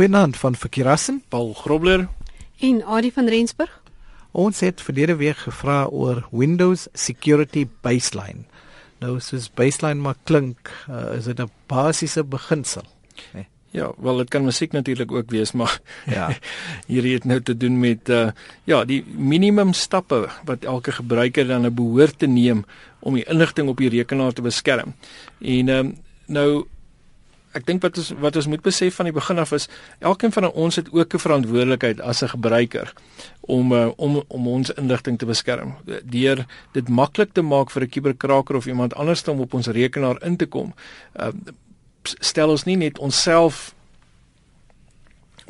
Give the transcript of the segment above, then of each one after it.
Goeienaand van Verkeerassen, Paul Grobler en Adie van Rensburg. Ons het verlede week gevra oor Windows Security Baseline. Nou soos baseline maar klink, uh, is dit 'n basiese beginsel. Nee. Ja, wel dit kan musiek natuurlik ook wees, maar ja, hier het nou te doen met uh ja, die minimum stappe wat elke gebruiker dan 'n behoort te neem om die inligting op die rekenaar te beskerm. En ehm um, nou ek dink wat ons wat ons moet besef van die begin af is elkeen van ons het ook 'n verantwoordelikheid as 'n gebruiker om uh, om om ons inligting te beskerm deur dit maklik te maak vir 'n kuberkraker of iemand anders om op ons rekenaar in te kom. Uh, stel ons nie net onsself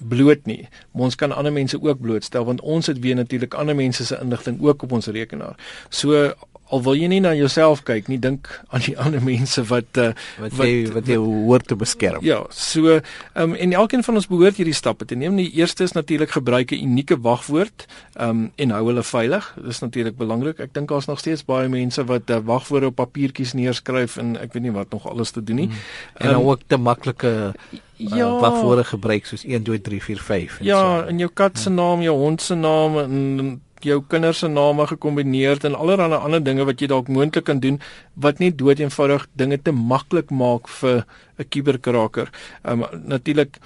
bloot nie, maar ons kan ander mense ook blootstel want ons het weer natuurlik ander mense se inligting ook op ons rekenaar. So al wil jy nie na jouself kyk nie, dink aan die ander mense wat uh, wat jy, wat jy hoort te beskerm. Ja, so ehm um, en elkeen van ons behoort hierdie stappe te neem. Die eerste is natuurlik gebruik 'n unieke wagwoord ehm um, en hou hulle veilig. Dis natuurlik belangrik. Ek dink daar's nog steeds baie mense wat uh, wagwoorde op papiertjies neerskryf en ek weet nie wat nog alles te doen nie. Hmm. En um, ook te maklike Ja, uh, wat voor gebruik soos 1 2 3 4 5 en ja, so. Ja, in jou kat se naam, jou hond se naam en jou kinders se name gekombineer en allerlei ander dinge wat jy dalk moontlik kan doen wat net dood eenvoudig dinge te maklik maak vir 'n kuberkraker. Um natuurlik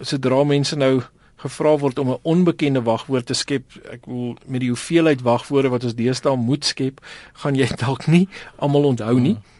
sodra mense nou gevra word om 'n onbekende wagwoord te skep, ek wil met die hoeveelheid wagwoorde wat ons deesdae moet skep, gaan jy dalk nie almal onthou nie. Hmm.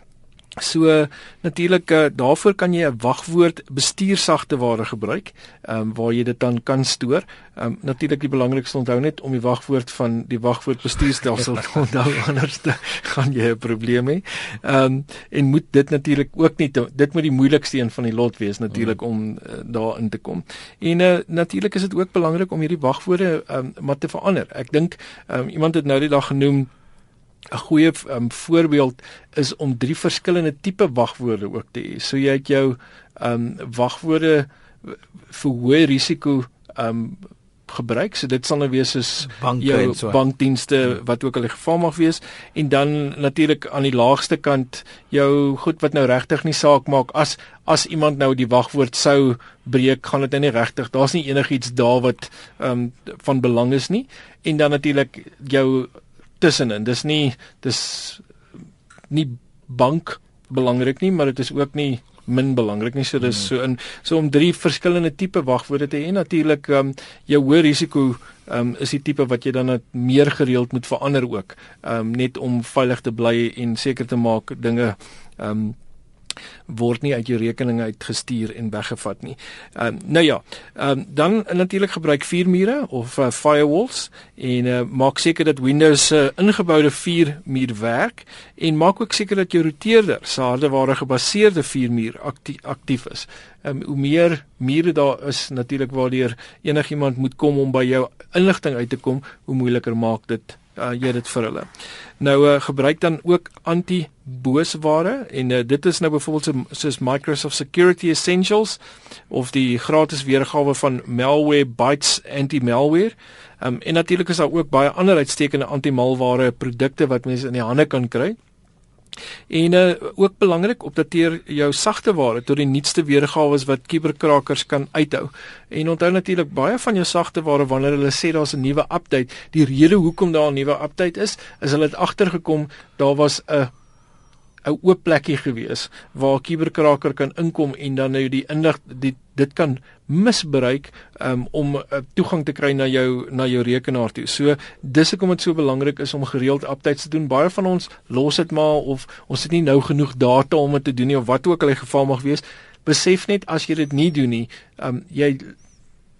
So natuurlik uh, daarvoor kan jy 'n wagwoord bestuursagteware gebruik, ehm um, waar jy dit dan kan stoor. Ehm um, natuurlik die belangrikste onthou net om die wagwoord van die wagwoord bestuurstelsel te onthou anders te gaan jy 'n probleem hê. Ehm um, en moet dit natuurlik ook nie te, dit moet die moeilikste een van die lot wees natuurlik om uh, daarin te kom. En uh, natuurlik is dit ook belangrik om hierdie wagwoorde ehm um, maar te verander. Ek dink ehm um, iemand het nou die dag genoem 'n goeie um, voorbeeld is om drie verskillende tipe wagwoorde ook te hê. So jy het jou ehm um, wagwoorde vir hoë risiko ehm um, gebruik. So dit sal nou wees soos banke jou so. bankdienste ja. wat ook al die geval mag wees en dan natuurlik aan die laagste kant jou goed wat nou regtig nie saak maak as as iemand nou die wagwoord sou breek, gaan dit nou nie regtig. Daar's nie enigiets daar wat ehm um, van belang is nie. En dan natuurlik jou tussenin. Dis nie dis nie bank belangrik nie, maar dit is ook nie min belangrik nie. So dis hmm. so in so om drie verskillende tipe wagwoorde te hê. Natuurlik ehm um, jou hoë risiko ehm um, is die tipe wat jy dan meer gereeld moet verander ook. Ehm um, net om veilig te bly en seker te maak dinge ehm um, word nie uit jou rekening uitgestuur en weggevat nie. Ehm uh, nou ja, ehm um, dan natuurlik gebruik vuurmure of uh, firewalls en uh, maak seker dat Windows se uh, ingeboude vuurmuur werk en maak ook seker dat jou routeerder se hardeware gebaseerde vuurmuur aktief, aktief is. Ehm um, hoe meer mure daar is natuurlik waardeur enigiemand moet kom om by jou inligting uit te kom, hoe moeiliker maak dit uh, jy dit vir hulle. Nou uh, gebruik dan ook anti-boosware en uh, dit is nou byvoorbeeld so, soos Microsoft Security Essentials of die gratis weergawe van Malwarebytes anti-malware. Um, en natuurlik is daar ook baie ander uitstekende anti-malware produkte wat mense in die hande kan kry. En uh, ook belangrik opdateer jou sagte ware tot die nuutste weergawe wat kuberkrakers kan uithou. En onthou natuurlik baie van jou sagte ware wanneer hulle sê daar's 'n nuwe update, die rede hoekom daar 'n nuwe update is, is hulle het agtergekom daar was 'n 'n oop plekkie gewees waar 'n kuberkraker kan inkom en dan nou die inlig die dit kan misbruik um, om uh, toegang te kry na jou na jou rekenaar toe. So dis hoekom dit so belangrik is om gereeld updates te doen. Baie van ons los dit maar of ons het nie nou genoeg data om dit te doen nie of wat ook al die geval mag wees. Besef net as jy dit nie doen nie, um, jy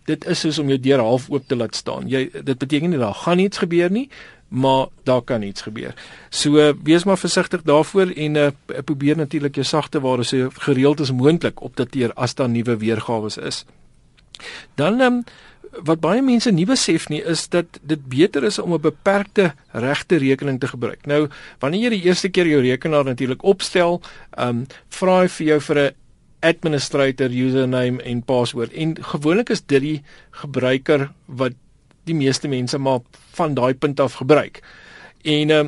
dit is soos om jou deur half oop te laat staan. Jy dit beteken nie daar gaan niks gebeur nie, maar daar kan iets gebeur. So uh, wees maar versigtig daarvoor en uh, probeer natuurlik jou sagte ware so gereeld as moontlik opdateer as daar nuwe weergawe is. Dan um, wat baie mense nie besef nie is dat dit beter is om 'n beperkte regte rekening te gebruik. Nou, wanneer jy die eerste keer jou rekenaar natuurlik opstel, ehm um, vra hy vir jou vir 'n administrator username en paswoord. En gewoonlik is dit die gebruiker wat die meeste mense maar van daai punt af gebruik. En uh,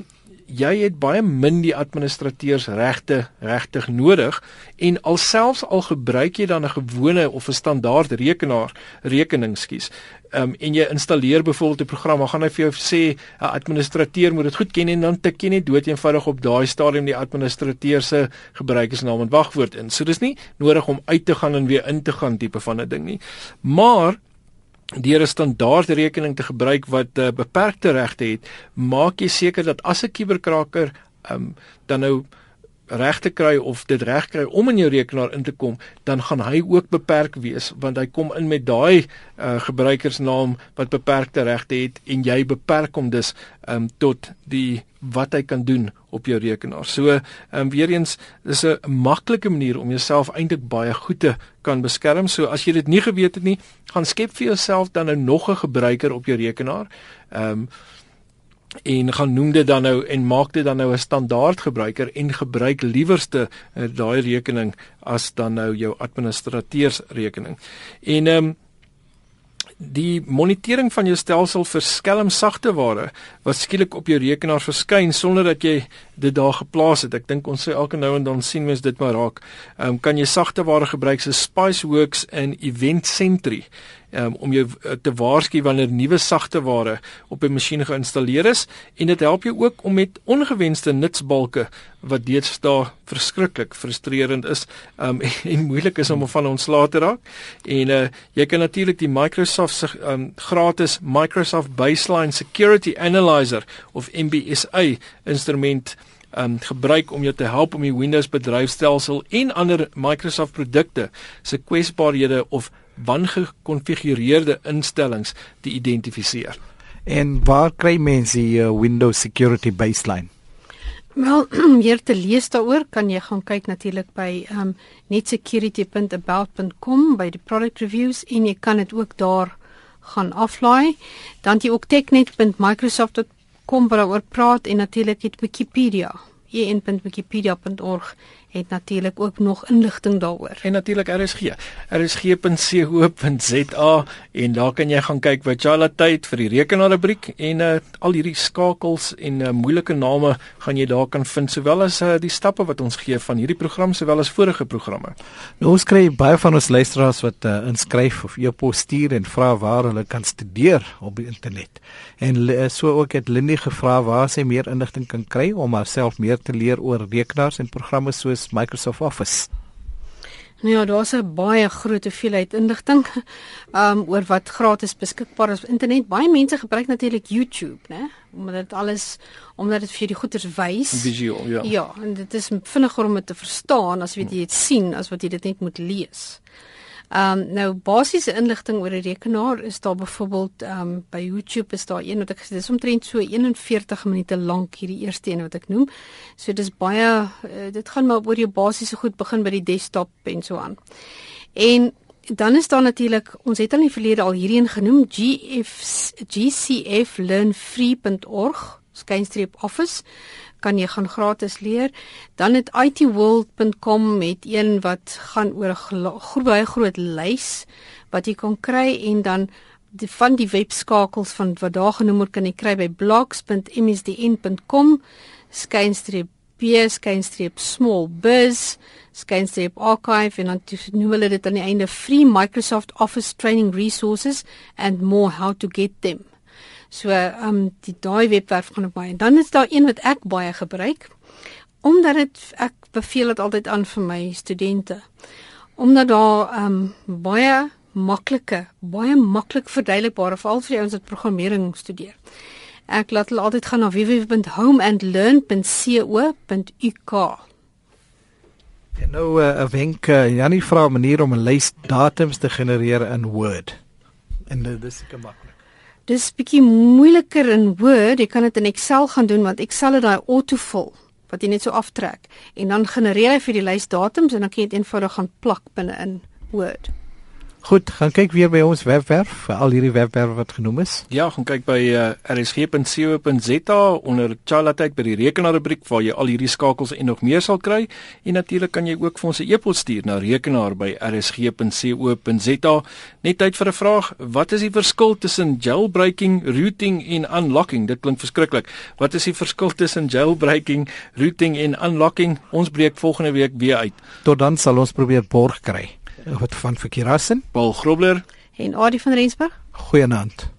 jy het baie min die administrateurs regte regtig nodig en alselfs al gebruik jy dan 'n gewone of 'n standaard rekenaar rekening skies um, en jy installeer byvoorbeeld 'n program, dan gaan hy vir jou sê 'n administrateur moet dit goed ken en dan tik jy net dood eenvoudig op daai stadium die administrateur se gebruikersnaam en wagwoord in. So dis nie nodig om uit te gaan en weer in te gaan tipe van 'n ding nie. Maar deur 'n standaard rekening te gebruik wat uh, beperkte regte het, maak jy seker dat as 'n kuberkraker um, dan nou reg te kry of dit reg kry om in jou rekenaar in te kom, dan gaan hy ook beperk wees want hy kom in met daai uh, gebruikersnaam wat beperkte regte het en jy beperk hom dus um, tot die wat hy kan doen op jou rekenaar. So, um, weer eens, dis 'n maklike manier om jouself eintlik baie goed te kan beskerm. So as jy dit nie geweet het nie, gaan skep vir jouself dan nou nog 'n gebruiker op jou rekenaar. Ehm um, en gaan noem dit dan nou en maak dit dan nou 'n standaard gebruiker en gebruik liewerste uh, daai rekening as dan nou jou administrateursrekening. En ehm um, die monitering van jou stelsel vir skelmsagte ware wat skielik op jou rekenaar verskyn sonder dat jy dit daar geplaas het. Ek dink ons sê elke nou en dan sien mens dit maar raak. Ehm um, kan jy sagte ware gebruik so Spiceworks en Event Sentry um, om jou uh, te waarsku wanneer nuwe sagte ware op 'n masjien geïnstalleer is en dit help jou ook om met ongewenste nutsbalke wat deesdae verskriklik frustrerend is um, en, moeilik is om van ontslae te raak. En uh, jy kan natuurlik die Microsoft se um, gratis Microsoft Baseline Security Analyzer of MBSA instrument um gebruik om jou te help om die Windows bedryfstelsel en ander Microsoft produkte se kwesbaarhede of wangekonfigureerde instellings te identifiseer. En waar kry mense die uh, Windows Security Baseline? Wel, hier te lees daaroor kan jy gaan kyk natuurlik by um netsecurity.about.com by die product reviews en jy kan dit ook daar gaan aflaai. Dan jy ook technet.microsoft.com waar oor praat en natuurlik het Wikipedia en.wikipedia.org het natuurlik ook nog inligting daaroor. En natuurlik RSG. rsg.co.za en daar kan jy gaan kyk wat Jala tyd vir die rekenaarrubriek en uh, al hierdie skakels en uh, moeilike name gaan jy daar kan vind sowel as uh, die stappe wat ons gee van hierdie program sowel as vorige programme. Nou ons kry baie van ons luisteraars wat uh, inskryf of e-pos stuur en vra waar hulle kan studeer op die internet. En uh, so ook het Lindy gevra waar sy meer inligting kan kry om haarself meer te leer oor rekenaars en programme soos Microsoft Office. Nou ja, daar's 'n baie groot hoeveelheid inligting um oor wat gratis beskikbaar is op internet. Baie mense gebruik natuurlik YouTube, né? Omdat dit alles omdat dit vir jou die goeders wys. Visueel, ja. Ja, en dit is vinniger om dit te verstaan as wat jy dit sien as wat jy dit net moet lees. Ehm um, nou basiese inligting oor 'n rekenaar is daar byvoorbeeld ehm um, by YouTube is daar een wat ek dis omtrent so 41 minute lank hierdie eerste een wat ek noem. So dis baie uh, dit gaan maar oor jou basiese goed begin by die desktop en so aan. En dan is daar natuurlik ons het al in die verlede al hierdie een genoem GF gcflearnfree.org skynstreep office kan jy gaan gratis leer. Dan het itworld.com met een wat gaan oor 'n baie groot lys wat jy kan kry en dan die van die webskakels van wat daar genoem word kan jy kry by blogs.msdn.com skynstreep p skynstreep small biz skynstreep archive en dan noem hulle dit aan die einde free Microsoft Office training resources and more how to get them. So ehm um, die daai webwerf gaan ek baie. Dan is daar een wat ek baie gebruik omdat dit ek beveel dit altyd aan vir my studente. Omdat daar ehm um, baie maklike, baie maklik verduidelikbare veral vir ouens wat programmering studeer. Ek laat hulle altyd gaan na www.homeandlearn.co.uk. En nou eh, 'n uh, wenk, uh, Janie vra 'n manier om 'n lys datums te genereer in Word. En dit is seker maklik. Dis bietjie moeiliker in Word. Jy kan dit in Excel gaan doen want Excel het daai autofill wat jy net so aftrek en dan genereer hy vir die lys datums en dan kan jy dit eenvoudig gaan plak binne in Word. Goed, gaan kyk weer by ons webwerf vir al hierdie webwerwe wat genoem is. Ja, gaan kyk by uh, rsg.co.za onder Chalatech by die rekenaarrubriek waar jy al hierdie skakels en nog meer sal kry en natuurlik kan jy ook vir ons 'n e-pos stuur na rekenaar by rsg.co.za. Net tyd vir 'n vraag, wat is die verskil tussen jailbreaking, routing en unlocking? Dit klink verskriklik. Wat is die verskil tussen jailbreaking, routing en unlocking? Ons breek volgende week weer uit. Tot dan sal ons probeer borg kry. Wat van verkeerassen? Paul Grobler En Adie van Rensburg? Goeienaand.